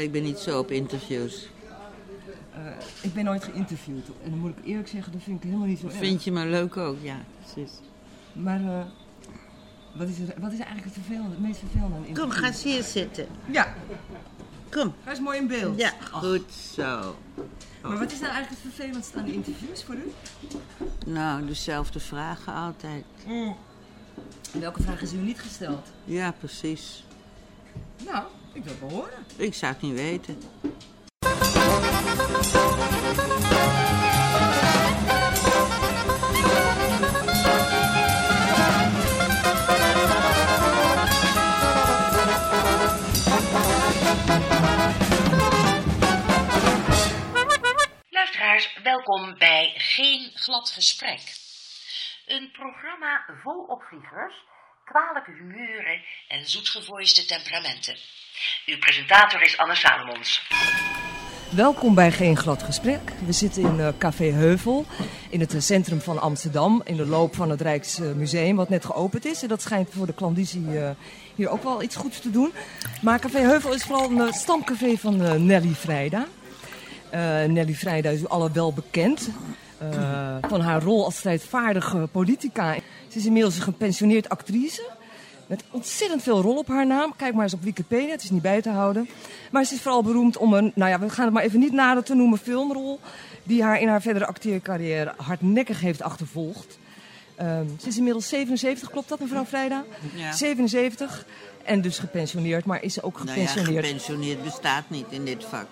Ik ben niet zo op interviews. Eh, ik ben nooit geïnterviewd. En dan moet ik eerlijk zeggen, dat vind ik helemaal niet zo erg. Vind je me leuk ook? Ja, precies. Maar eh, wat, is er, wat is eigenlijk het, vervelende, het meest vervelende aan Kom, ga eens hier zitten. Ja, Kom. hij is mooi in beeld. Ja, Ach, goed zo. Maar wat is nou eigenlijk het vervelendste aan de interviews voor u? Nou, dezelfde vragen altijd. Welke vraag is u niet gesteld? Ja, precies. Nou, ik wil het horen. Ik zou het niet weten. Luisteraars, welkom bij Geen Glad Gesprek. Een programma vol opvliegers, kwalijke humeuren en zoetgevoiste temperamenten. Uw presentator is Anne Salomons. Welkom bij Geen Glad Gesprek. We zitten in eh, Café Heuvel in het eh, centrum van Amsterdam. In de loop van het Rijksmuseum, wat net geopend is. En dat schijnt voor de klandizie eh, hier ook wel iets goeds te doen. Maar Café Heuvel is vooral een stamcafé van Nelly Vrijda. Eh, Nelly Vrijda is u alle wel bekend. van haar rol als strijdvaardige politica. Ze is inmiddels een gepensioneerd actrice. Met ontzettend veel rol op haar naam. Kijk maar eens op Wikipedia, het is niet bij te houden. Maar ze is vooral beroemd om een, nou ja, we gaan het maar even niet nader te noemen, filmrol. Die haar in haar verdere acteercarrière hardnekkig heeft achtervolgd. Ehm, ze is inmiddels 77, klopt dat mevrouw Vrijda? Ja. 77. En dus gepensioneerd, maar is ze ook Nou ja, gepensioneerd? gepensioneerd bestaat niet in dit vak.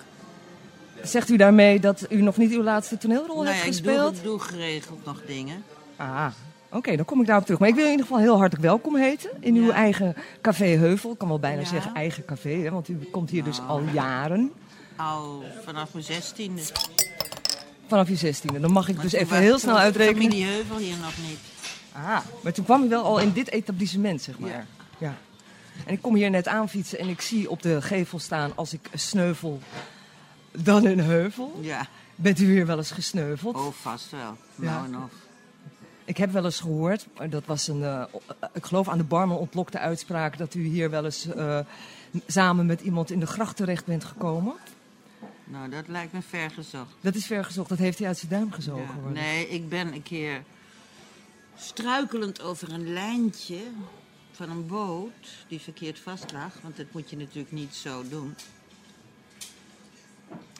Zegt u daarmee dat u nog niet uw laatste toneelrol nou heeft ja, ik gespeeld? doe, doe geregeld nog dingen. Ah, oké, dan kom ik daarop terug. Maar ik wil in ieder geval heel hartelijk welkom heten in uw eigen café Heuvel. Ik kan wel bijna Ja. zeggen eigen café, hè, want u komt hier dus al jaren. Al vanaf mijn zestiende. Vanaf je zestiende. Dan mag ik Maar dus even was- heel snel uitrekenen. Familie Heuvel hier nog niet. Ah, maar toen kwam u wel al in dit etablissement, zeg maar. Ja. ja. En ik kom hier net aanfietsen en ik zie op de gevel staan als ik sneuvel, dan een heuvel. Ja, Bent u hier wel eens gesneuveld? oh vast wel. Ja. Nou en of. Ik heb wel eens gehoord, dat was een, eh, ik geloof aan de barman ontlokte uitspraak, dat u hier wel eens eh, samen met iemand in de gracht terecht bent gekomen. Nou, dat lijkt me ver gezocht. Dat is vergezocht, dat heeft hij uit zijn duim gezogen. Ja, nee, ik ben een keer struikelend over een lijntje van een boot die verkeerd vast lag, want dat moet je natuurlijk niet zo doen.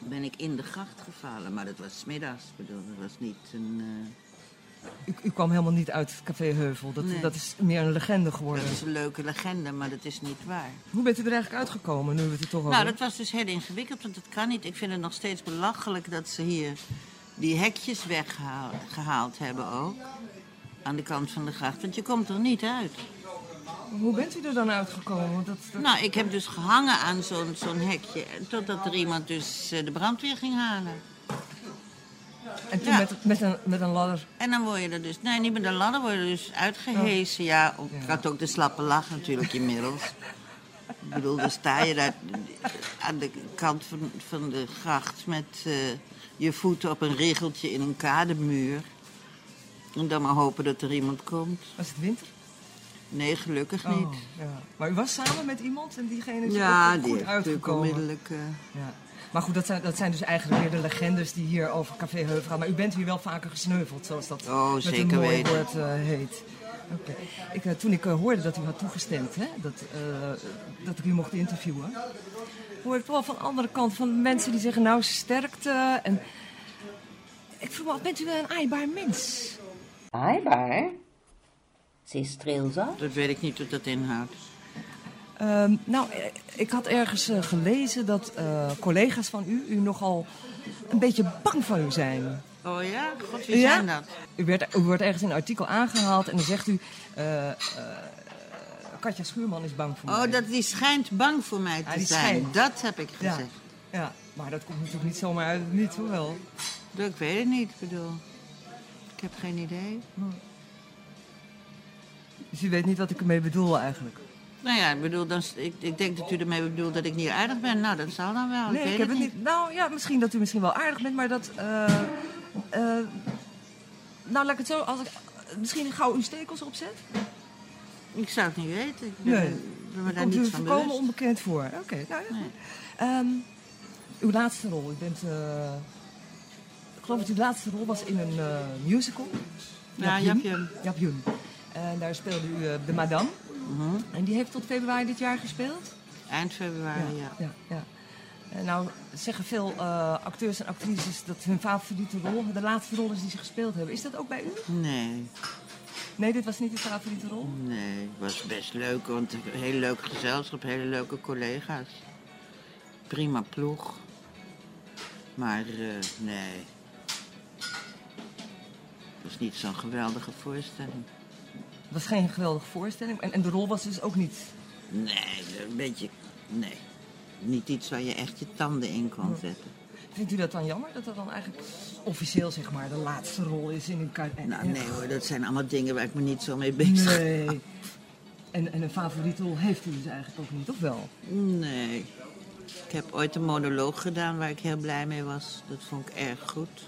Ben ik in de gracht gevallen, maar dat was middags. Bedoel, dat was niet een. eh, U, u kwam helemaal niet uit het café Heuvel, dat, Nee. dat is meer een legende geworden. dat is een leuke legende, maar dat is niet waar. Hoe bent u er eigenlijk uitgekomen, nu we het er toch over Nou, dat was dus heel ingewikkeld, want dat kan niet. Ik vind het nog steeds belachelijk dat ze hier die hekjes weggehaald hebben ook. Aan de kant van de gracht, want je komt er niet uit. Hoe bent u er dan uitgekomen? Dat, dat- Nou, ik heb dus gehangen aan zo'n zo'n hekje. Totdat er iemand dus eh, de brandweer ging halen. En toen ja. met, met, een, met een ladder. En dan word je er dus... Nee, niet met de ladder, word je dus uitgehesen. Ja, ook- ik had ook de slappe lach natuurlijk inmiddels. Ik bedoel, dan sta je daar aan de kant van, van de gracht... met eh, je voeten op een riggeltje in een kademuur. En dan maar hopen dat er iemand komt. Was het winter? Nee, gelukkig Oh, niet. ja. Maar u was samen met iemand en diegene is Ja, ook die goed heeft natuurlijk uitgekomen. onmiddellijk... eh, Ja. Maar goed, dat zijn, dat zijn dus eigenlijk weer de legendes die hier over Café Heuvel gaan. Maar u bent hier wel vaker gesneuveld, zoals dat Oh, met zeker een mooi weten. woord eh, heet. Oké. Ik, eh, toen ik eh, hoorde dat u had toegestemd, hè, dat, eh, dat ik u mocht interviewen, hoor ik wel van de andere kant van mensen die zeggen, nou sterkte. En ik vroeg me af, bent u wel een aaibaar mens? Aaibaar? Ze is dat weet ik niet wat dat inhoudt. Ehm, nou, ik had ergens eh, gelezen dat eh, collega's van u, u nogal een beetje bang van u zijn. Oh ja? God, wie Ja? zijn dat? U, werd, u wordt ergens in een artikel aangehaald en dan zegt u... eh, Katja Schuurman is bang voor mij. Oh, dat die schijnt bang voor mij te Ja, zijn. schijnt. Dat heb ik gezegd. ja, maar dat komt natuurlijk niet zomaar uit niet, hoewel. Ik weet het niet, ik bedoel. Ik heb geen idee. Dus u weet niet wat ik ermee bedoel eigenlijk. Nou ja, ik bedoel, dan, ik, ik denk dat u ermee bedoelt dat ik niet aardig ben. Nou, dat zal dan wel. nee, ik heb het niet. Nou ja, misschien dat u misschien wel aardig bent, maar dat... eh, eh, nou, laat ik het zo... Als ik misschien gauw uw stekels opzet? Ik zou het niet weten. Ik ben- Nee. me daar Komt u van volkomen bewust. onbekend voor. Oké, nou ja. Nee. Ehm, uw laatste rol, u bent... eh, ik geloof dat uw laatste rol was in een musical. Ja. Jap Jun. En daar speelde u de madame. Mhm. En die heeft tot februari dit jaar gespeeld? Eind februari, ja. ja, ja. Nou zeggen veel eh, acteurs en actrices dat hun favoriete rol de laatste rol is die ze gespeeld hebben. Is dat ook bij u? Nee, Nee, dit was niet uw favoriete rol? nee, het was best leuk, want een hele leuke gezelschap, hele leuke collega's. Prima ploeg. Maar eh, nee. Het was niet zo'n geweldige voorstelling. Was geen geweldige voorstelling. En, en de rol was dus ook niet. Nee, een beetje. Nee. Niet iets waar je echt je tanden in kon zetten. Vindt u dat dan jammer dat dat dan eigenlijk officieel zeg maar de laatste rol is in uw carrière? Nou, nee hoor, dat zijn allemaal dingen waar ik me niet zo mee bezig Nee. En, en een favoriete rol heeft u dus eigenlijk ook niet, of wel? Nee. Ik heb ooit een monoloog gedaan waar ik heel blij mee was. Dat vond ik erg goed.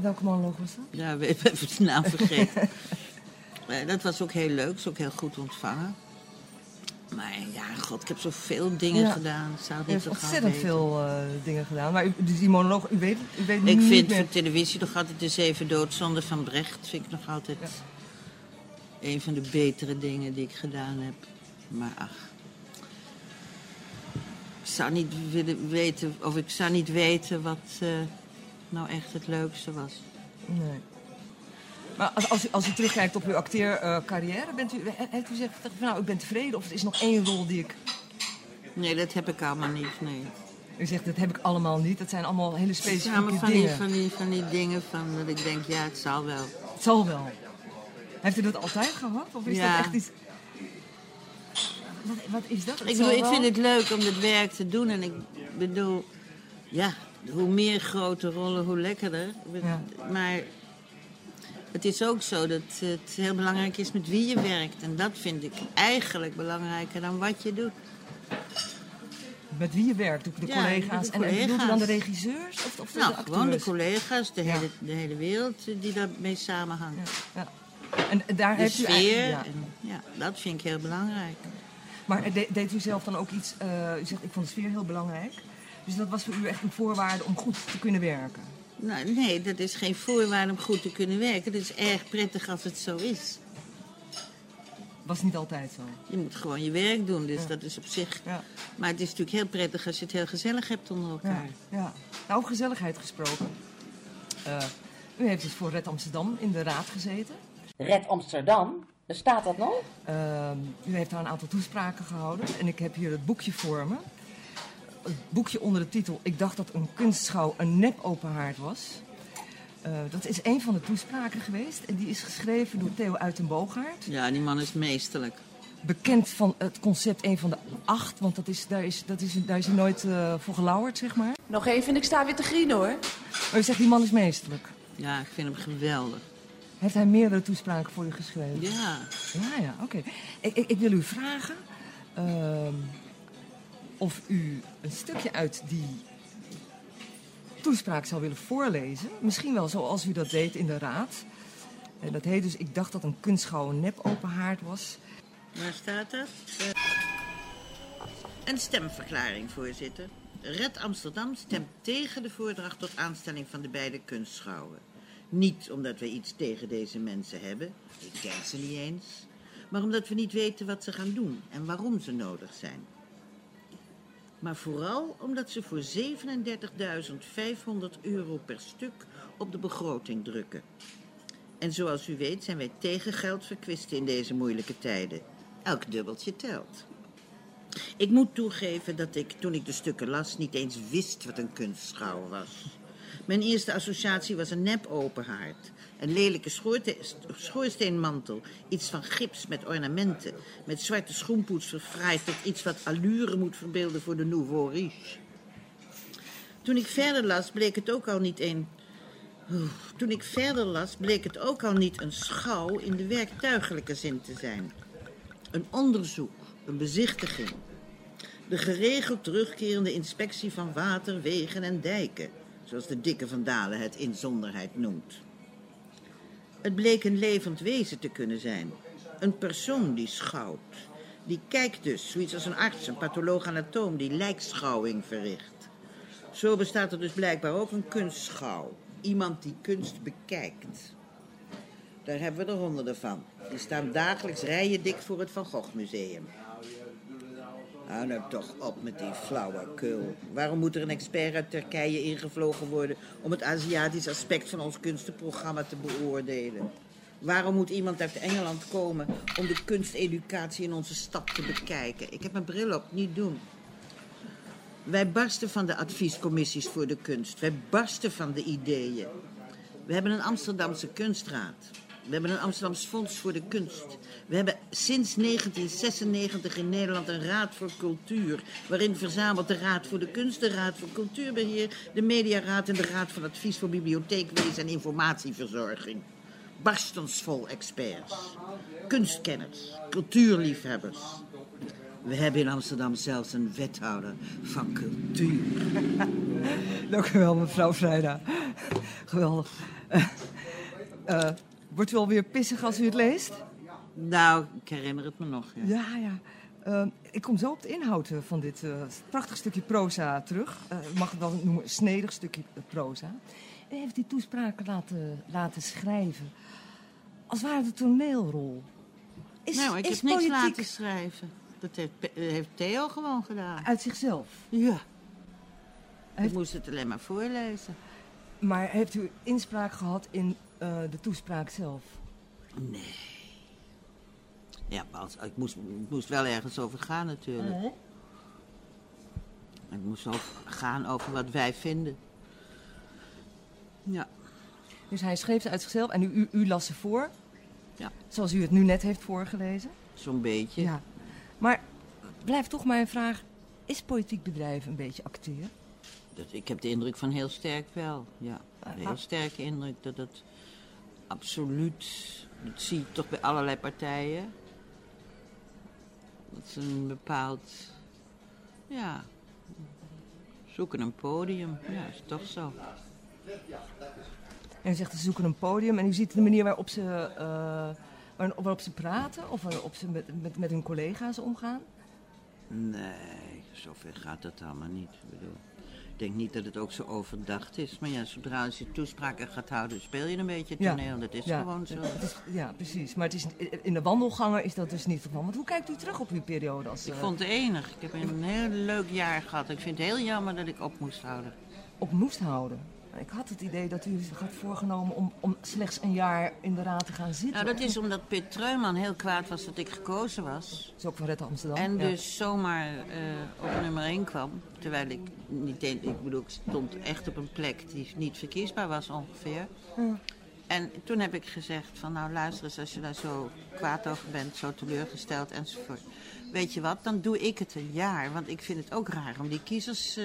Welke monoloog was dat? Ja, ik heb even de naam vergeten. Eh, dat was ook heel leuk, is ook heel goed ontvangen. Maar ja, god, ik heb zoveel dingen Ja. gedaan. Ik Zou niet ontzettend veel eh, dingen gedaan. Maar u, dus die monoloog, u weet, u weet Ik niet vind meer... voor televisie nog altijd de Zeven Doodzonden van Brecht... vind ik nog altijd Ja. een van de betere dingen die ik gedaan heb. Maar ach... Ik zou niet willen weten, of ik zou niet weten wat eh, nou echt het leukste was. Nee. Maar als, als, u, als u terugkijkt op uw acteercarrière, bent u, he- heeft u gezegd nou, ik ben tevreden of er is nog één rol die ik... Nee, dat heb ik allemaal niet, nee. U zegt, dat heb ik allemaal niet. Dat zijn allemaal hele Het specifieke zijn allemaal van die, dingen. van, die, van die dingen van dat ik denk, ja, het zal wel. Het zal wel. Heeft u dat altijd gehad? Of is Ja. dat echt iets... Wat, wat is dat? Het Ik, bedoel, ik vind het leuk om dit werk te doen. En ik bedoel, ja, hoe meer grote rollen, hoe lekkerder. Ja. Maar het is ook zo dat het heel belangrijk is met wie je werkt. En dat vind ik eigenlijk belangrijker dan wat je doet. Met wie je werkt, de Ja, collega's. de En, en bedoelt u dan de collega's. regisseurs of, of de, Nou, de gewoon de collega's, de Ja. hele, de hele wereld die daarmee samenhangt. Ja, ja. En en daar De heeft sfeer. Ja. en, ja, dat vind ik heel belangrijk. Maar de- deed u zelf dan ook iets... eh, u zegt, ik vond de sfeer heel belangrijk. Dus dat was voor u echt een voorwaarde om goed te kunnen werken. Nou, nee, dat is geen voorwaarde om goed te kunnen werken. Het is erg prettig als het zo is. Was niet altijd zo. Je moet gewoon je werk doen, dus dat is op zich... Ja. Maar het is natuurlijk heel prettig als je het heel gezellig hebt onder elkaar. ja. Nou, over gezelligheid gesproken. Eh, u heeft dus voor Red Amsterdam in de raad gezeten. Red Amsterdam, bestaat dat nog? Ehm, u heeft daar een aantal toespraken gehouden. En ik heb hier het boekje voor me. Het boekje onder de titel Ik dacht dat een kunstschouw een nep open haard was. Eh, dat is een van de toespraken geweest. En die is geschreven door Theo Uitenboogaard. Ja, die man is meesterlijk. Bekend van het concept een van de acht. Want dat is, daar, is, dat is, daar is hij nooit eh, voor gelauwerd, zeg maar. Nog even en ik sta weer te grienen hoor. Maar u zegt die man is meesterlijk. Ja, ik vind hem geweldig. Heeft hij meerdere toespraken voor u geschreven? Ja, Ja, ja, oké. Ik, ik, ik wil u vragen ehm, of u een stukje uit die toespraak zou willen voorlezen. Misschien wel zoals u dat deed in de raad. En dat heet dus, ik dacht dat een kunstschouw een nep open haard was. waar staat dat? Eh, Een stemverklaring, voorzitter. Red Amsterdam stemt tegen de voordracht tot aanstelling van de beide kunstschouwen. Niet omdat we iets tegen deze mensen hebben, ik ken ze niet eens, maar omdat we niet weten wat ze gaan doen en waarom ze nodig zijn. Maar vooral omdat ze voor 37.500 euro per stuk op de begroting drukken. En zoals u weet zijn wij tegen geldverkwisten in deze moeilijke tijden. Elk dubbeltje telt. Ik moet toegeven dat ik, toen ik de stukken las, niet eens wist wat een kunstschouw was. Mijn eerste associatie was een nep openhaard. Een lelijke schoorsteenmantel. Iets van gips met ornamenten. Met zwarte schoenpoets verfraaid tot iets wat allure moet verbeelden voor de nouveau riche. Toen ik verder las, bleek het ook al niet een... Toen ik verder las, bleek het ook al niet een schouw in de werktuigelijke zin te zijn. Een onderzoek, een bezichtiging. De geregeld terugkerende inspectie van water, wegen en dijken, zoals de dikke van Dalen het inzonderheid noemt. Het bleek een levend wezen te kunnen zijn, een persoon die schouwt, Die kijkt dus, zoiets als een arts, een patholoog-anatoom, die lijkschouwing verricht. Zo bestaat er dus blijkbaar ook een kunstschouw. Iemand die kunst bekijkt. Daar hebben we er honderden van. Die staan dagelijks rijen dik voor het Van Gogh Museum. Hou nou toch op met die flauwekul. Waarom moet er een expert uit Turkije ingevlogen worden om het Aziatisch aspect van ons kunstenprogramma te beoordelen? Waarom moet iemand uit Engeland komen om de kunsteducatie in onze stad te bekijken? Ik heb mijn bril op, niet doen. Wij barsten van de adviescommissies voor de kunst. Wij barsten van de ideeën. We hebben een Amsterdamse kunstraad. We hebben een Amsterdams Fonds voor de Kunst. We hebben sinds 1996 in Nederland een Raad voor Cultuur. Waarin verzamelt de Raad voor de Kunst, de Raad voor Cultuurbeheer, de Mediaraad en de Raad van Advies voor Bibliotheekwezen en Informatieverzorging. Barstensvol experts, kunstkenners, cultuurliefhebbers. We hebben in Amsterdam zelfs een wethouder van cultuur. Dank u wel, mevrouw Vrijda. Geweldig. Eh, wordt u alweer pissig als u het leest? Nou, ik herinner het me nog. Ja. Ja, ja. Eh, ik kom zo op de inhoud eh, van dit eh, prachtig stukje proza terug. Ik mag het wel noemen, snedig stukje proza. En heeft die toespraken laten, laten schrijven. Als ware de toneelrol. Is, nou, ik is heb niks politiek laten schrijven. Dat heeft, heeft Theo gewoon gedaan. uit zichzelf. Ja. Heeft- Ik moest het alleen maar voorlezen. Maar heeft u inspraak gehad in eh, de toespraak zelf? Nee. Ja, maar als, ik, moest, ik moest wel ergens over gaan natuurlijk. Het moest over, gaan over wat wij vinden. Ja. Dus hij schreef ze uit zichzelf en u, u, u las ze voor. Ja. Zoals u het nu net heeft voorgelezen. Zo'n beetje. Ja. Maar blijft toch mijn vraag: is politiek bedrijven een beetje acteren? Dat, ik heb de indruk van heel sterk wel. Ja, een heel sterke indruk dat het absoluut. Dat zie je toch bij allerlei partijen. Dat ze een bepaald. Ja. Zoeken een podium. Ja, is toch zo. En u zegt ze zoeken een podium en u ziet de manier waarop ze, eh, waar- waarop ze praten of waarop ze met, met, met hun collega's omgaan. Nee, zover gaat dat allemaal niet. Ik bedoel, denk niet dat het ook zo overdacht is. Maar ja, zodra je toespraken gaat houden, speel je een beetje Ja. toneel. Dat is Ja, gewoon zo. is- ja, precies. Maar het is, in de wandelgangen is dat dus niet geval. Want hoe kijkt u terug op uw periode als Ik eh, vond het enig. Ik heb een heel leuk jaar gehad. Ik vind het heel jammer dat ik op moest houden. op moest houden? Ik had het idee dat u zich had voorgenomen om, om slechts een jaar in de raad te gaan zitten. Nou, dat is omdat Pit Treuman heel kwaad was dat ik gekozen was. Dat is ook van Red Amsterdam. En ja. dus zomaar eh, op nummer 1 kwam. Terwijl ik niet denk, ik bedoel, ik stond echt op een plek die niet verkiesbaar was ongeveer. En toen heb ik gezegd van nou luister eens, als je daar zo kwaad over bent, zo teleurgesteld enzovoort. Weet je wat, dan doe ik het een jaar. Want ik vind het ook raar om die kiezers eh,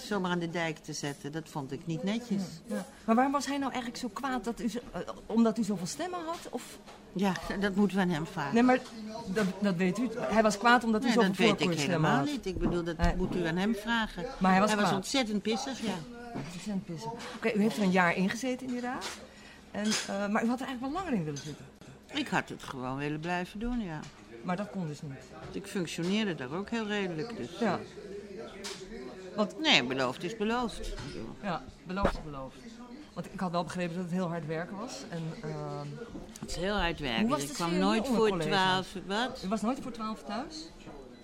zomaar aan de dijk te zetten. Dat vond ik niet netjes. Ja. Maar waarom was hij nou eigenlijk zo kwaad? Dat u, eh, omdat u zoveel stemmen had? Of... Ja, dat moeten we aan hem vragen. Nee, maar dat, dat weet u. Hij was kwaad omdat u Nee, zoveel dat weet ik helemaal had. niet. Ik bedoel, dat Hij- moet u aan hem vragen. Maar hij was kwaad. ontzettend pissig, ja. Cent pissen. Oké, u heeft er een jaar ingezeten in die raad. En, eh, maar u had er eigenlijk wel langer in willen zitten. Ik had het gewoon willen blijven doen, ja. Maar dat kon dus niet. Ik functioneerde daar ook heel redelijk, dus... Ja, Nee, beloofd is beloofd. Ja beloofd is beloofd. Want ik had wel begrepen dat het heel hard werken was. En, ehm, Het is heel hard werken. was Ik kwam nooit voor collega's? twaalf... Wat? u was nooit voor twaalf thuis?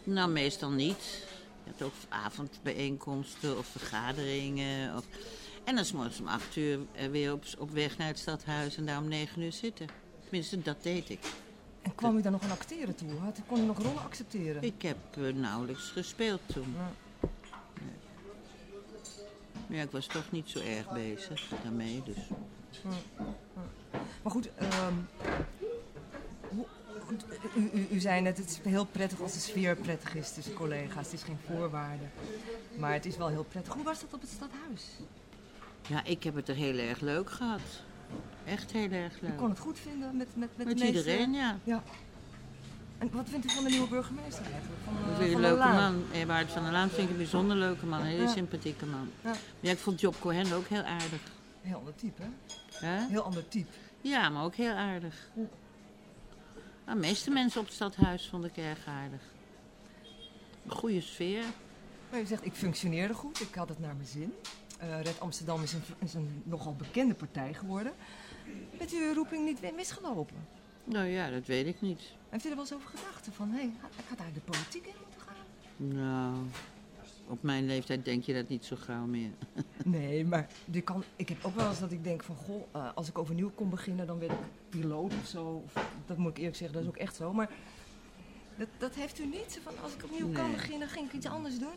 Nou, meestal niet. Je had ook avondbijeenkomsten of vergaderingen. Of... En dan is morgens om acht uur eh, weer op, op weg naar het stadhuis en daar om negen uur zitten. Tenminste, dat deed ik. En kwam u dan nog aan acteren toe? Kon u nog rollen accepteren? Ik heb eh, nauwelijks gespeeld toen. Ja. Ja, ik was toch niet zo erg bezig daarmee, dus... Maar goed, ehm, hoe- goed u, u, u zei net, het is heel prettig als de sfeer prettig is tussen collega's. Het is geen voorwaarde. Maar het is wel heel prettig. Hoe was dat op het stadhuis? Ja, ik heb het er heel erg leuk gehad. Echt heel erg leuk. kon het goed vinden met, met, met, Met iedereen, ja. Ja. En wat vindt u van de nieuwe burgemeester eigenlijk? Van, eh, een der leuke Laan? man. Eberhard van der Laan vind ik een bijzonder leuke man. Een hele sympathieke man. Ja. Ik vond Job Cohen ook heel aardig. Heel ander type, hè? Heel ander type. Ja, maar ook heel aardig. Nou, de meeste mensen op het stadhuis vond ik erg aardig. Een goede sfeer. Maar u zegt, ik functioneerde goed, ik had het naar mijn zin. Eh, Red Amsterdam is een, is een nogal bekende partij geworden. Heeft u uw roeping niet weer misgelopen? Nou ja, dat weet ik niet. Heeft u er wel eens over gedacht? Van, hé, hey, ik had daar de politiek in moeten gaan? Nou, op mijn leeftijd denk je dat niet zo gauw meer. Nee, maar je kan, ik heb ook wel eens dat ik denk van... Goh, eh, als ik overnieuw kon beginnen, dan werd ik piloot of zo. Of, dat moet ik eerlijk zeggen, dat is ook echt zo. Maar dat, dat heeft u niet? Van, als ik opnieuw kan Nee. beginnen, ging ik iets anders doen?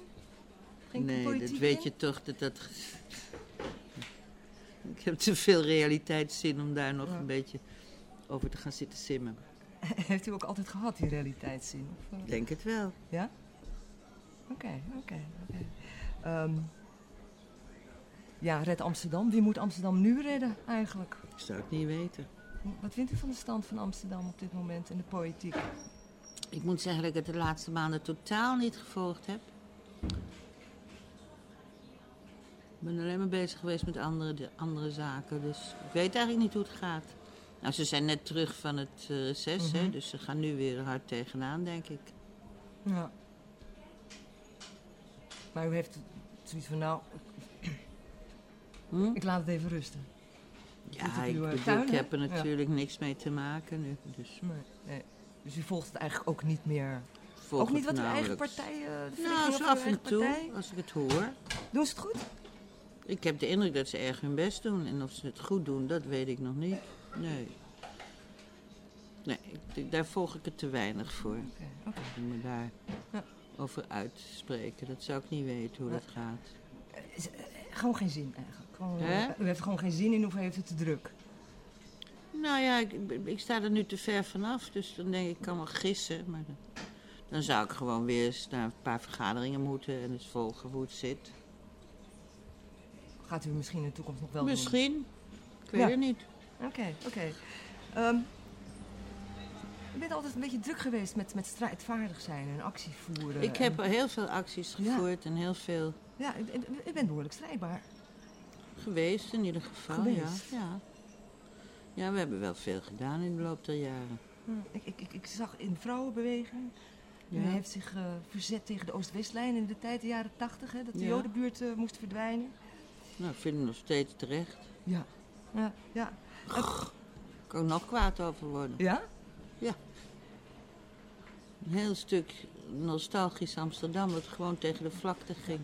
Ging nee, dat weet in? je toch. Dat, dat... Ik heb te veel realiteitszin om daar nog Ja. een beetje over te gaan zitten simmen. Heeft u ook altijd gehad, die realiteitszin? Of, eh? Ik denk het wel. Ja? Oké, oké. oké. Ehm, ja, Red Amsterdam. Wie moet Amsterdam nu redden eigenlijk? Ik zou het niet weten. Wat vindt u van de stand van Amsterdam op dit moment in de politiek? Ik moet zeggen dat ik het de laatste maanden totaal niet gevolgd heb. Ik ben alleen maar bezig geweest met andere, de andere zaken. Dus ik weet eigenlijk niet hoe het gaat. Nou, ze zijn net terug van het eh, reces, hè, Mhm. dus ze gaan nu weer hard tegenaan, denk ik. Ja. Maar u heeft zoiets van, nou, Hm? ik laat het even rusten. Ja, ik, eh, bedoel, tuin, ik heb er Ja. natuurlijk niks mee te maken nu. Dus Nee, nee. Dus u volgt het eigenlijk ook niet meer. volg ook niet wat uw eigen partij... de Nou, zo af en toe, partij? als ik het hoor. Doen ze het goed? Ik heb de indruk dat ze erg hun best doen. En of ze het goed doen, dat weet ik nog niet. Nee. Nee, ik- daar volg ik het te weinig voor. Oké, oké. Om me daar Ja. over uit te spreken. Dat zou ik niet weten hoe dat gaat. Is- eh, Gewoon geen zin eigenlijk. Gewoon, eh, Hè? u heeft gewoon geen zin in of heeft het te druk? Nou ja, ik, ik sta er nu te ver vanaf. Dus dan denk ik, ik kan wel gissen. Maar dan, dan zou ik gewoon weer eens naar een paar vergaderingen moeten. En eens volgen hoe het zit. Gaat u misschien in de toekomst nog wel doen? Misschien. Ik weet Ja. het niet. Oké, oké. Ehm, u bent altijd een beetje druk geweest met, met strijdvaardig zijn en actie voeren. Ik heb en- heel veel acties Ja. gevoerd. En heel veel Ja, u bent behoorlijk strijdbaar. Geweest in ieder geval, Geweest? ja. ja. Ja, we hebben wel veel gedaan in de loop der jaren. Hm, Ik, ik, ik, ik zag in vrouwenbeweging. Ja. heeft zich eh, verzet tegen de Oost-Westlijn in de tijd, de jaren tachtig, hè, dat de Ja. Jodenbuurt eh, moest verdwijnen. Nou, ik vind het nog steeds terecht. Ja. Ja, ja. Ik kan nog kwaad over worden. Ja? Een heel stuk nostalgisch Amsterdam dat gewoon tegen de vlakte ging.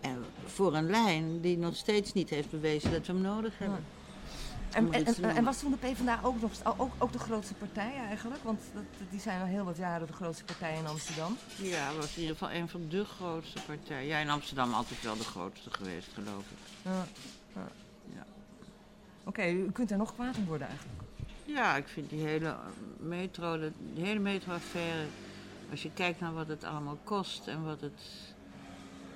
En voor een lijn die nog steeds niet heeft bewezen dat we hem nodig hebben. En, en, en, was toen de PvdA ook, nog, ook, ook de grootste partij eigenlijk? Want dat, die zijn al heel wat jaren de grootste partij in Amsterdam. Ja, was in ieder geval een van de grootste partijen. Ja, in Amsterdam altijd wel de grootste geweest, geloof ik. Ja. ja. Oké, u kunt er nog kwaad om worden eigenlijk. Ja, ik vind die hele eh, metro, de, die hele metro-affaire, als je kijkt naar wat het allemaal kost en wat het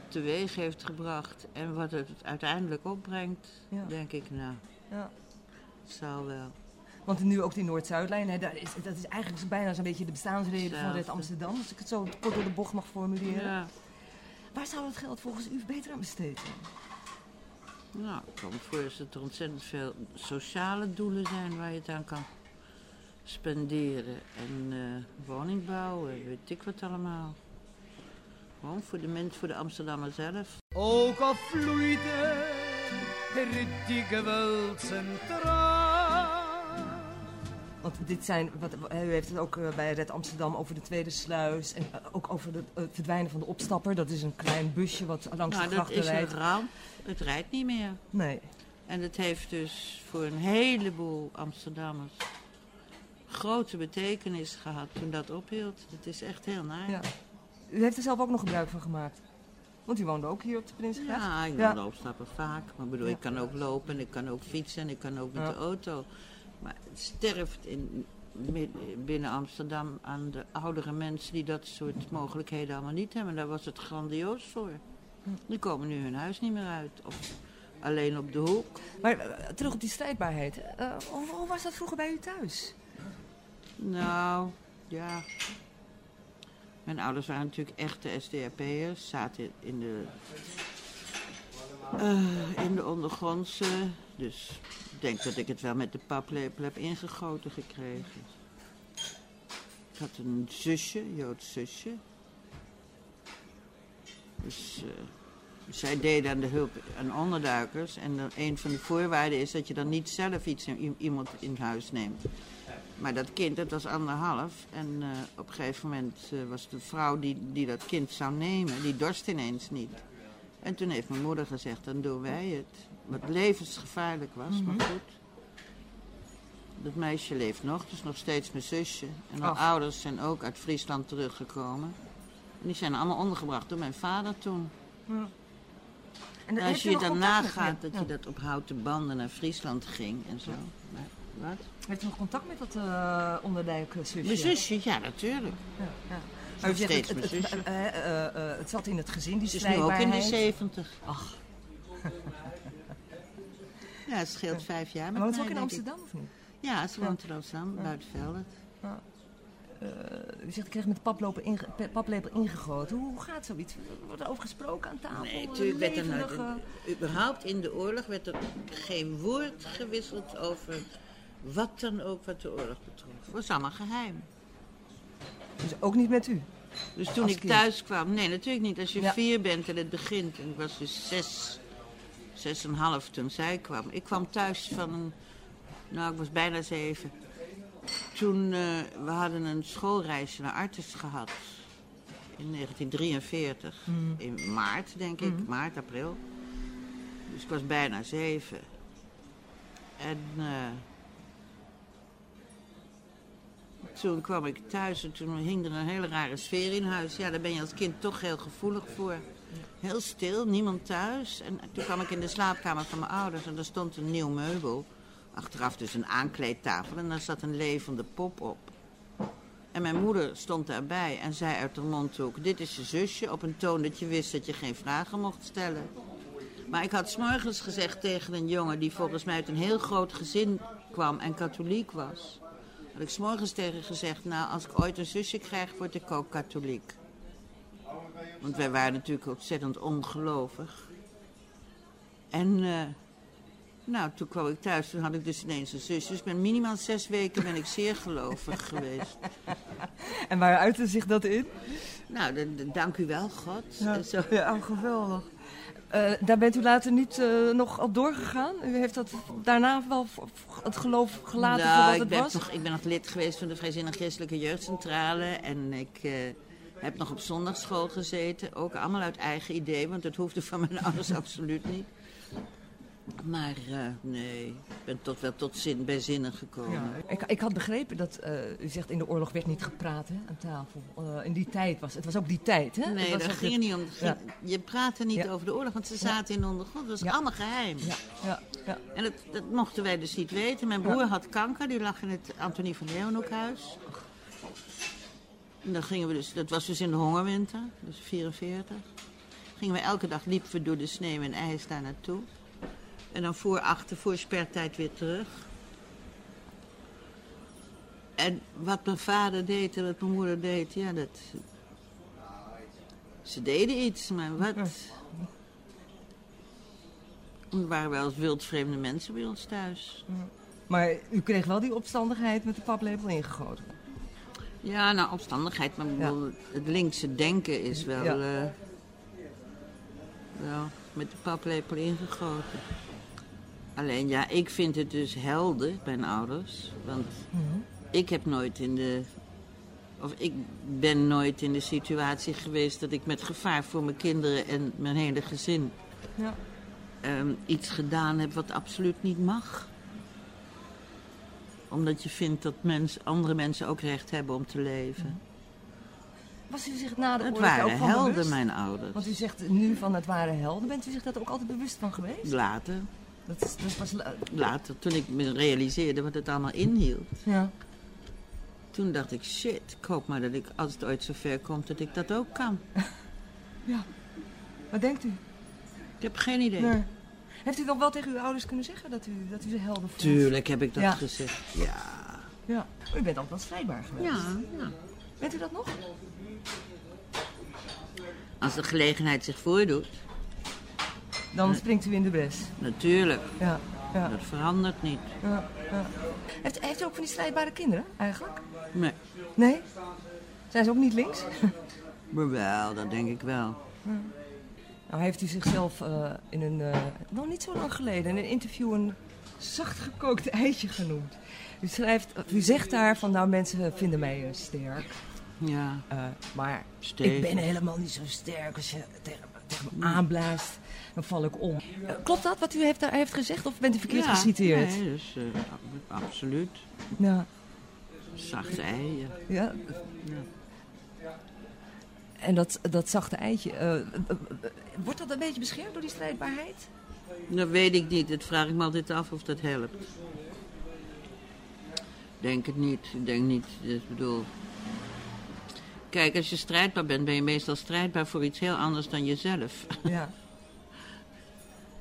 teweeg heeft gebracht en wat het uiteindelijk opbrengt, Ja. denk ik, nou, Ja. het zal wel. Want nu ook die Noord-Zuidlijn, hè, daar is, dat is eigenlijk bijna zo'n beetje de bestaansreden van Red. Amsterdam. Als ik het zo kort door de bocht mag formuleren. Ja, Waar zou dat geld volgens u beter aan besteed worden? Nou, ik kan me voorstellen dat er ontzettend veel sociale doelen zijn waar je het aan kan spenderen. En eh, woningbouw, weet ik wat allemaal. Gewoon voor de mens, voor de Amsterdammer zelf. Ook al vloeit traan. Want dit zijn, wat, u heeft het ook eh, bij Red Amsterdam over de tweede sluis. En eh, ook over de- het verdwijnen van de opstapper. Dat is een klein busje wat langs Nou, de dat grachten is een rijdt. ramp. Het rijdt niet meer. Nee. En het heeft dus voor een heleboel Amsterdammers grote betekenis gehad toen dat ophield. Het is echt heel naar. Ja. U heeft er zelf ook nog gebruik van gemaakt. Want u woonde ook hier op de Prinsengracht. Ja, ik Ja. wil opstappen vaak. Maar ik bedoel, Ja. ik kan ook lopen en ik kan ook fietsen en ik kan ook met Ja. de auto. Maar het sterft in, binnen Amsterdam aan de oudere mensen die dat soort mogelijkheden allemaal niet hebben. Daar was het grandioos voor. Die komen nu hun huis niet meer uit. Of alleen op de hoek. Maar eh, terug op die strijdbaarheid. Eh, hoe, hoe was dat vroeger bij u thuis? Nou, ja. Mijn ouders waren natuurlijk echte SDAP'ers. Zaten in de, eh, in de ondergrondse. Dus denk dat ik het wel met de paplepel heb ingegoten gekregen. ik had een zusje, Joods zusje. Dus eh, zij deden aan de hulp aan onderduikers. En dan, een van de voorwaarden is dat je dan niet zelf iets, i- iemand in huis neemt. Maar dat kind, dat was anderhalf. En eh, op een gegeven moment eh, was de vrouw die, die dat kind zou nemen, die dorst ineens niet. En toen heeft mijn moeder gezegd, dan doen wij het. Wat levensgevaarlijk was, maar goed. Dat meisje leeft nog, dus nog steeds mijn zusje. En haar Ach. ouders zijn ook uit Friesland teruggekomen. En die zijn allemaal ondergebracht door mijn vader toen. En En als je je nagaat ja, dat ja. je dat op houten banden naar Friesland ging en zo. Maar, wat? Heeft u nog contact met dat eh onderduik eh, zusje? Mijn zusje, ja natuurlijk. Ja, ja. Nog Maar zegt, steeds het, mijn het, zusje. eh, eh, eh, eh, het zat in het gezin, die Ze is nu ook in de strijdbaarheid. zeventig. Ach, Ja, het scheelt vijf jaar met woont ze ook in. Amsterdam of niet? Ja, ze woont in Amsterdam, buiten Velden. Eh, u zegt, ik kreeg met de paplepel, inge, pe- paplepel ingegoten. Hoe gaat zoiets? Wordt er over gesproken aan tafel? Nee, natuurlijk werd er nooit... levendige- Überhaupt in de oorlog werd er geen woord gewisseld over wat dan ook wat de oorlog betrof. Het was allemaal geheim. Dus ook niet met u? Dus toen ik kind? thuis kwam, nee natuurlijk niet. Als je Ja. vier bent en het begint, en ik was dus zes, zes en een half toen zij kwam. Ik kwam thuis van een, nou ik was bijna zeven. Toen, eh, we hadden een schoolreisje naar Artes gehad. In 1943, Mm. in maart denk ik, maart, april. Dus ik was bijna zeven. En eh, toen kwam ik thuis en toen hing er een hele rare sfeer in huis. Ja, daar ben je als kind toch heel gevoelig voor. Heel stil, niemand thuis. En toen kwam ik in de slaapkamer van mijn ouders en daar stond een nieuw meubel. Achteraf dus een aankleedtafel en daar zat een levende pop op. En mijn moeder stond daarbij en zei uit de mondhoek... dit is je zusje, op een toon dat je wist dat je geen vragen mocht stellen. Maar ik had s'morgens gezegd tegen een jongen die volgens mij uit een heel groot gezin kwam en katholiek was. Had ik s'morgens tegen gezegd, nou als ik ooit een zusje krijg, word ik ook katholiek. Want wij waren natuurlijk ontzettend ongelovig. En eh, nou, toen kwam ik thuis, toen had ik dus ineens een zusje. Dus ik ben minimaal zes weken ben ik zeer gelovig geweest. En waar uitte zich dat in? Nou, dan- dan dank u wel, God. Ja, En zo. ja geweldig. Eh, daar bent u later niet eh, nog op doorgegaan? U heeft dat daarna wel het geloof gelaten voor nou, wat ik het ben, was? nog, ik ben nog lid geweest van de Vrijzinnig Christelijke Jeugdcentrale. En ik eh, heb nog op zondagsschool gezeten. Ook allemaal uit eigen idee, want dat hoefde van mijn ouders absoluut niet. Maar eh, nee, ik ben toch wel tot zin, bij zinnen gekomen. Ja, ik, ik had begrepen dat, eh, u zegt in de oorlog werd niet gepraat hè, aan tafel. Eh, in die tijd was het was ook die tijd hè? Nee, ook ging het niet om. Je praatte niet Ja. over de oorlog, want ze zaten in de ondergrond. Dat was allemaal geheim. Ja, ja, ja. En dat, dat mochten wij dus niet weten. Mijn broer had kanker, die lag in het Antonie van Leeuwenhoekhuis. En dan gingen we dus, dat was dus in de hongerwinter, dus 44. Gingen we elke dag liepen we door de sneeuw en ijs daar naartoe. En dan voor achter, voor spertijd weer terug. En wat mijn vader deed en wat mijn moeder deed, ja, dat. Ze deden iets, maar wat. Er waren wel eens wildvreemde mensen bij ons thuis. Maar u kreeg wel die opstandigheid met de paplepel ingegoten. Ja, nou, opstandigheid, maar ik Ja. bedoel, het linkse denken is wel, Ja. eh, wel met de paplepel ingegoten. Alleen ja, ik vind het dus helder, mijn ouders. Want Mhm. ik heb nooit in de. Of ik ben nooit in de situatie geweest dat ik met gevaar voor mijn kinderen en mijn hele gezin Ja. ehm, iets gedaan heb wat absoluut niet mag. Omdat je vindt dat mens, andere mensen ook recht hebben om te leven. Was u zich na de Het oorlog ook waren van helden, bewust? mijn ouders. Want u zegt nu van het waren helden. Bent u zich dat ook altijd bewust van geweest? Later, Dat is, dat is pas la- later, toen ik me realiseerde wat het allemaal inhield. ja. Toen dacht ik, shit, ik hoop maar dat ik, als het ooit zover komt, dat ik dat ook kan. ja. Wat denkt u? Ik heb geen idee. Nee. Heeft u dan wel tegen uw ouders kunnen zeggen dat u, dat u ze helden vond? Tuurlijk heb ik dat Ja. gezegd. Ja. Ja. U bent altijd wel strijdbaar geweest. Ja, ja. Bent u dat nog? Als de gelegenheid zich voordoet, Dan springt u in de bres. natuurlijk. Ja. Ja. Dat verandert niet. Ja, ja. Heeft, heeft u ook van die strijdbare kinderen eigenlijk? Nee. Nee? Zijn ze ook niet links? Maar wel, dat denk ik wel. Nou heeft u zichzelf eh, in een, eh, nog niet zo lang geleden, in een interview een zacht gekookt eitje genoemd. U, schrijft, u zegt daar van, nou mensen vinden mij eh, sterk, Ja, eh, maar ik ben helemaal niet zo sterk. Als je tegen, tegen me aanblaast, dan val ik om. Eh, klopt dat wat u heeft, daar heeft gezegd of bent u verkeerd ja, geciteerd? Nee, dus eh, ab- absoluut. Ja, Zacht ei. ja. ja. En dat, dat zachte eitje, eh, wordt dat een beetje beschermd door die strijdbaarheid? Dat weet ik niet. Dat vraag ik me altijd af of dat helpt. Denk het niet. Ik denk niet. Ik bedoel. Kijk, als je strijdbaar bent, ben je meestal strijdbaar voor iets heel anders dan jezelf. Ja.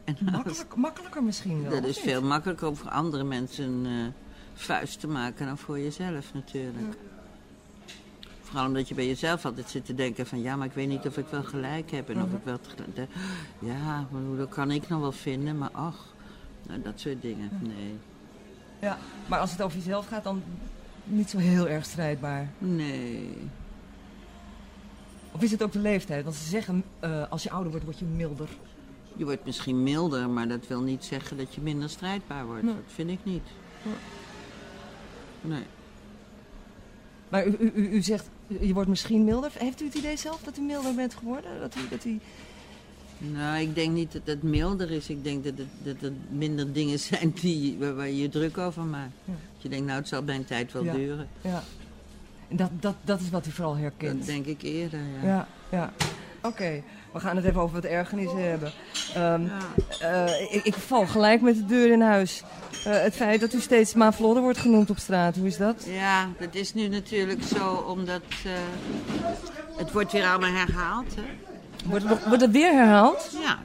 En Makkelijk, makkelijker misschien wel. dat is veel makkelijker om voor andere mensen een eh, vuist te maken dan voor jezelf natuurlijk. Vooral omdat je bij jezelf altijd zit te denken van ja, maar ik weet niet of ik wel gelijk heb en of ik wel tegelijk- ja, maar hoe- dat kan ik nog wel vinden, maar ach, nou, dat soort dingen. Nee, Ja, maar als het over jezelf gaat, dan niet zo heel erg strijdbaar. nee. Of is het ook de leeftijd? Want ze zeggen, eh, als je ouder wordt, word je milder. Je wordt misschien milder, maar dat wil niet zeggen dat je minder strijdbaar wordt. Nee. Dat vind ik niet. Nee. Maar u, u, u, zegt, je wordt misschien milder. Heeft u het idee zelf dat u milder bent geworden? Dat u, dat u... Nou, ik denk niet dat het milder is. Ik denk dat het, dat het minder dingen zijn die, waar, waar je je druk over maakt. Ja. Dat je denkt, nou, het zal bij een tijd wel Ja. duren. Ja. En dat, dat, dat is wat u vooral herkent. Dat denk ik eerder, ja. Ja, ja. Oké, we gaan het even over wat ergernissen hebben. Ehm, Ja. eh, ik, ik val gelijk met de deur in huis. Eh, het feit dat u steeds maar Vlodder wordt genoemd op straat, hoe is dat? Ja, dat is nu natuurlijk zo omdat eh, het wordt weer allemaal herhaald. Hè? Wordt het, wordt het weer herhaald? Ja,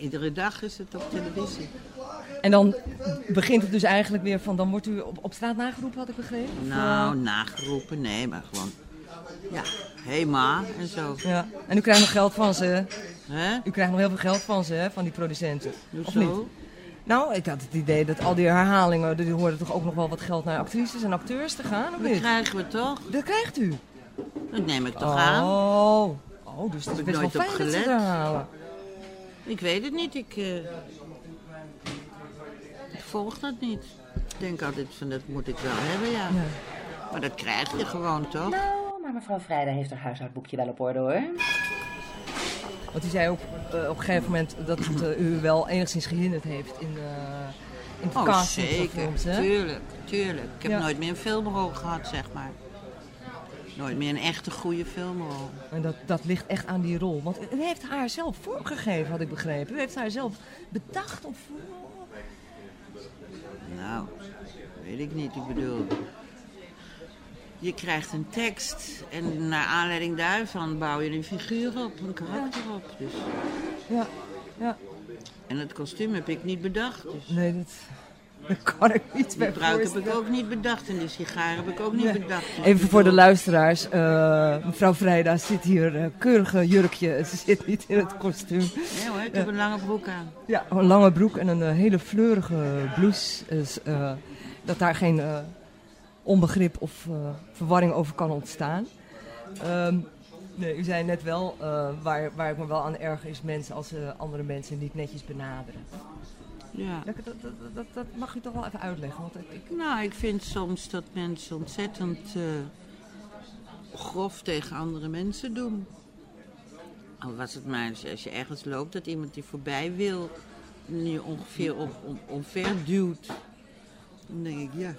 iedere dag is het op televisie. En dan begint het dus eigenlijk weer van, dan wordt u op, op straat nageroepen, had ik begrepen? Nou, nageroepen, nee, maar gewoon... Ja, hey ma en zo. ja. En u krijgt nog geld van ze, hè? U krijgt nog heel veel geld van ze, hè? Van die producenten. Of niet? Nou, ik had het idee dat al die herhalingen, die hoorden toch ook nog wel wat geld naar actrices en acteurs te gaan, of Dat krijgen we toch? Dat krijgt u. Dat neem ik toch aan? Oh. Oh, dus het is ik best wel fijn dat ze herhalen. Ik weet het niet. Ik, eh, ik volg dat niet. Ik denk altijd van dat moet ik wel hebben, ja. Ja. Maar dat krijg je gewoon toch? Nou, maar mevrouw Vrijda heeft haar huishoudboekje wel op orde hoor. Want u zei ook eh, op een gegeven moment dat het eh, u wel enigszins gehinderd heeft in, eh in het Oh, zeker. films, hè? Tuurlijk, tuurlijk. Ik heb Ja. nooit meer een filmrol gehad, zeg maar. Nooit meer een echte goede filmrol. En dat, dat ligt echt aan die rol. Want u heeft haar zelf vormgegeven, had ik begrepen. U heeft haar zelf bedacht of... Nou, weet ik niet. Ik bedoel, je krijgt een tekst en naar aanleiding daarvan bouw je een figuur op, een karakter op. Dus. Ja, ja. En het kostuum heb ik niet bedacht. Dus. Nee, dat, kan ik bij Die pruik heb ik ook niet bedacht en die sigaar heb ik ook niet Nee. bedacht. Dus Even voor de luisteraars. eh, mevrouw Vrijda zit hier eh, keurige jurkje. Ze zit niet in het kostuum. Nee hoor, ik heb een lange broek aan. Ja, een lange broek en een eh, hele fleurige blouse. Dus, dat daar geen onbegrip of eh, verwarring over kan ontstaan. Ehm, nee, u zei net wel, eh, waar, waar ik me wel aan erger is mensen als ze andere mensen niet netjes benaderen. Ja. Dat, dat, dat, dat, mag u toch wel even uitleggen. Want ik, Nou, ik vind soms dat mensen ontzettend eh, grof tegen andere mensen doen. Al was het maar als je, ergens loopt dat iemand die voorbij wil je ongeveer op, om, omver duwt. Dan denk ik, ja,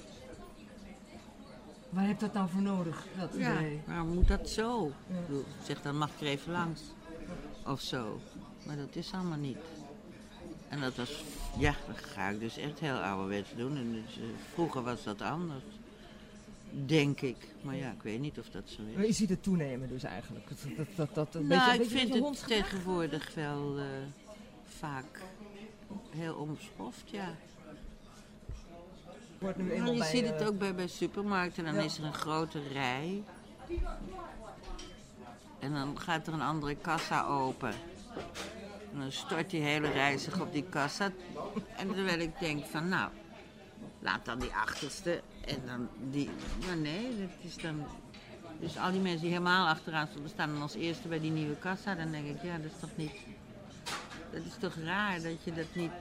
waar heb dat nou voor nodig? Dat ja idee? waarom moet dat zo? Ik bedoel, zeg dan mag ik er even langs. Of zo. Maar dat is allemaal niet. En dat was, ja, dat ga ik dus echt heel ouderwets doen. En dus, eh, vroeger was dat anders. Denk ik. Maar ja, ik weet niet of dat zo Maar is. je ziet het toenemen dus eigenlijk. Dat, dat, dat, dat, een Nou, beetje, ik vind het tegenwoordig wel eh, vaak heel onbeschoft, ja. Wordt nu eenmaal je bij, ziet het eh, ook bij, bij supermarkten. Dan ja. is er een grote rij. En dan gaat er een andere kassa open. En dan stort die hele reizig op die kassa. En terwijl ik denk van, nou, laat dan die achterste en dan die... Maar nee, dat is dan... Dus al die mensen die helemaal achteraan staan dan als eerste bij die nieuwe kassa. Dan denk ik, ja, dat is toch niet... Dat is toch raar dat je dat niet...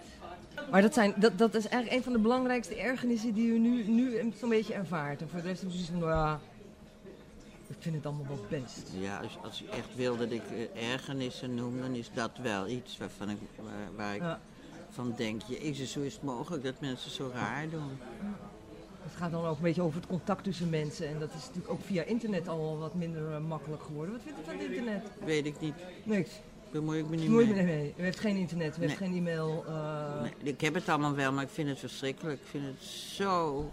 Maar dat, zijn, dat, dat is eigenlijk een van de belangrijkste ergernissen die u nu, nu zo'n beetje ervaart. En voor de rest is het van, nou ja, ik vind het allemaal wel best. Ja, als, als u echt wil dat ik eh, ergernissen noem, dan is dat wel iets waarvan ik, waar, waar ik Ja. van denk... Jezus, hoe is het mogelijk dat mensen zo raar doen? Het gaat dan ook een beetje over het contact tussen mensen. En dat is natuurlijk ook via internet al wat minder eh, makkelijk geworden. Wat vindt u van het internet? Weet ik niet. Niks. Bemoei ik me niet mee. U heeft geen internet, u heeft Nee. geen e-mail. eh, Nee, ik heb het allemaal wel, maar ik vind het verschrikkelijk. Ik vind het zo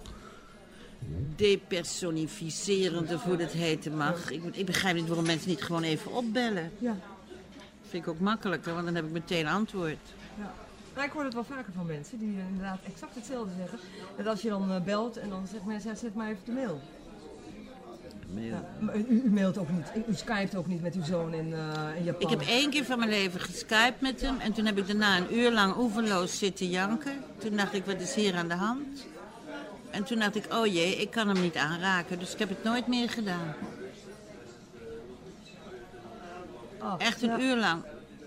depersonificerend, of hoe dat heten mag. Ik, ik begrijp niet waarom mensen niet gewoon even opbellen. Ja. vind ik ook makkelijker, want dan heb ik meteen antwoord. Ja. Ik hoor het wel vaker van mensen die inderdaad exact hetzelfde zeggen. Dat als je dan eh, belt en dan zegt mensen, zet maar even de mail. Maar U, u mailt ook niet, u skypt ook niet met uw zoon in, eh, in Japan. Ik heb één keer van mijn leven geskypt met hem en toen heb ik daarna een uur lang oeverloos zitten janken. Toen dacht ik, wat is hier aan de hand? En toen dacht ik, oh jee, ik kan hem niet aanraken, dus ik heb het nooit meer gedaan. Oh, Echt een ja. uur lang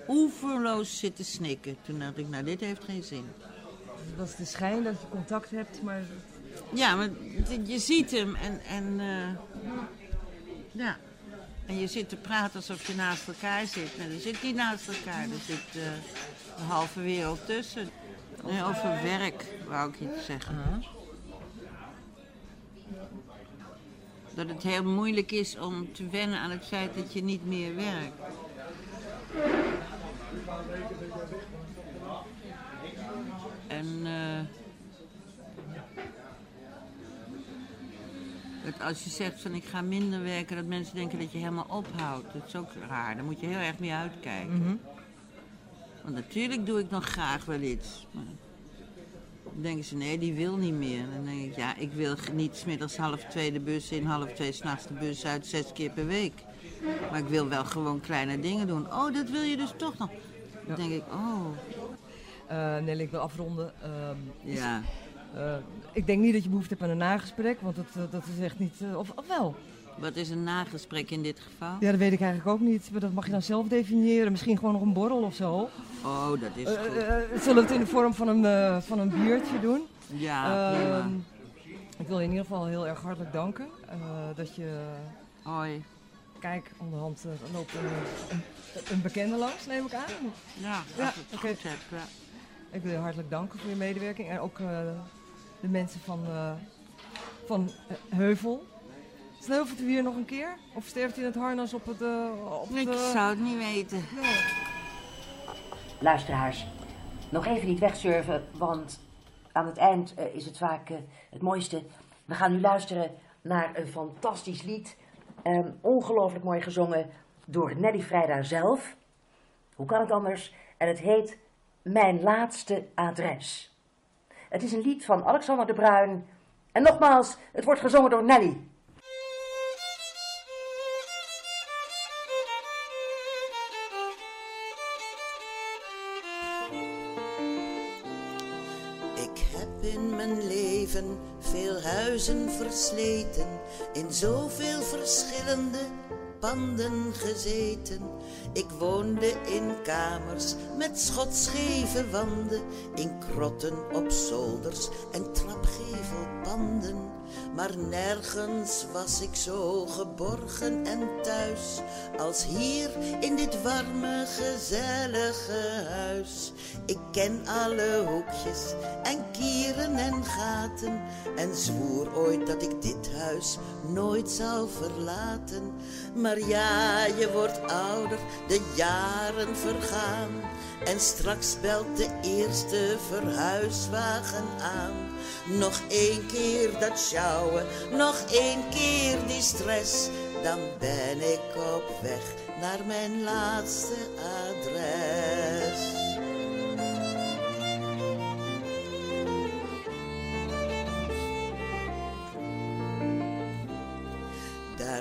oeverloos zitten snikken. Toen dacht ik, nou dit heeft geen zin. Dat is de schijn dat je contact hebt, maar Ja, maar je ziet hem en, en eh, ja. En je zit te praten alsof je naast elkaar zit. Maar er zit niet naast elkaar, er zit eh, een halve wereld tussen. Nee, over werk wou ik iets zeggen. Dat het heel moeilijk is om te wennen aan het feit dat je niet meer werkt. En eh, dat als je zegt van ik ga minder werken, dat mensen denken dat je helemaal ophoudt. Dat is ook raar. Daar moet je heel erg mee uitkijken. Want natuurlijk doe ik nog graag wel iets. Maar dan denken ze, nee, die wil niet meer. Dan denk ik, ja, ik wil niet smiddags half twee de bus in, half twee s'nachts de bus uit, zes keer per week. Maar ik wil wel gewoon kleine dingen doen. Oh, dat wil je dus toch nog. Dan denk ik, oh, eh Nelly, ik wil afronden. Ehm, ja. Ik denk niet dat je behoefte hebt aan een nagesprek, want dat, eh, dat is echt niet... eh, of, of wel? Wat is een nagesprek in dit geval? Ja, dat weet ik eigenlijk ook niet. Maar dat mag je dan zelf definiëren. Misschien gewoon nog een borrel of zo. Oh, dat is Eh, goed. eh, eh, zullen we het in de vorm van een, eh, van een biertje doen? Ja, prima. Ehm, ik wil je in ieder geval heel erg hartelijk danken. eh, dat je... Hoi. Kijk, onderhand eh, loopt een, een, bekende langs, neem ik aan. Ja, Ja, als ik het. Ja. Wil je hartelijk danken voor je medewerking. En ook eh, de mensen van, eh, van eh, Heuvel. Sneuvelt u hier nog een keer? Of sterft u in het harnas op het... eh, op Ik de... zou het niet weten. Luisteraars, nog even niet wegsurfen, want aan het eind is het vaak het mooiste. We gaan nu luisteren naar een fantastisch lied. Ehm, ongelooflijk mooi gezongen door Nelly Vrijda zelf. Hoe kan het anders? En het heet Mijn Laatste Adres. Het is een lied van Alexander de Bruin. En nogmaals, het wordt gezongen door Nelly. Ik heb in mijn leven veel huizen versleten, in zoveel verschillende panden gezeten. Ik woonde in kamers met schotscheve wanden, in krotten op zolders en trapgevelpanden. Maar nergens was ik zo geborgen en thuis als hier in dit warme, gezellige huis. Ik ken alle hoekjes en kieren en gaten en zwoer ooit dat ik dit huis nooit zou verlaten. Ja, je wordt ouder, de jaren vergaan en straks belt de eerste verhuiswagen aan. Nog één keer dat sjouwen, nog één keer die stress. Dan ben ik op weg naar mijn laatste adres.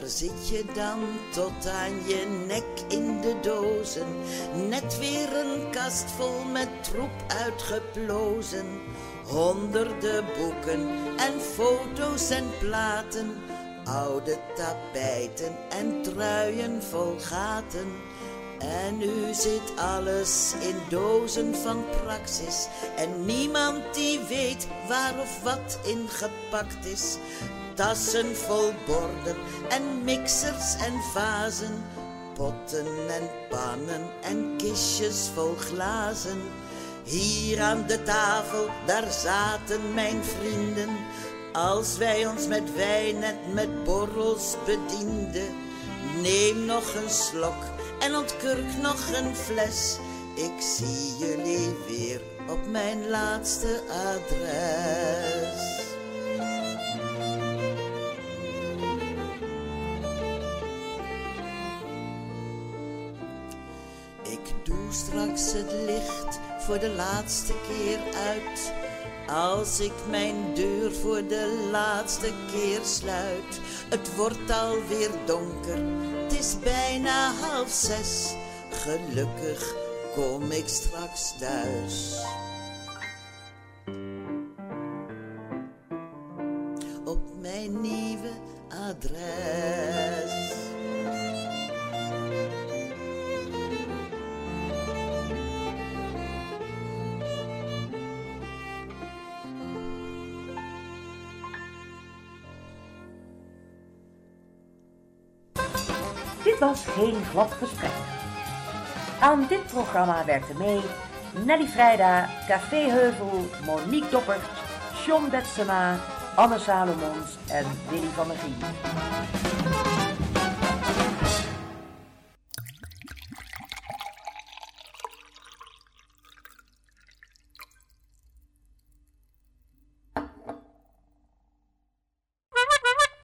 Zit je dan tot aan je nek in de dozen. Net weer een kast vol met troep uitgeplozen. Honderden boeken en foto's en platen. Oude tapijten en truien vol gaten. En nu zit alles in dozen van praxis. En niemand die weet waar of wat in gepakt is. Tassen vol borden en mixers en vazen. Potten en pannen en kistjes vol glazen. Hier aan de tafel, daar zaten mijn vrienden. Als wij ons met wijn en met borrels bedienden. Neem nog een slok en ontkurk nog een fles. Ik zie jullie weer op mijn laatste adres. Doe straks het licht voor de laatste keer uit. Als ik mijn deur voor de laatste keer sluit. Het wordt alweer donker, het is bijna half zes. Gelukkig kom ik straks thuis. Geen glad gesprek. Aan dit programma werkten mee Nelly Vrijda, Café Heuvel, Monique Doppert, John Betsema, Anne Salomons en Willy van der Gien.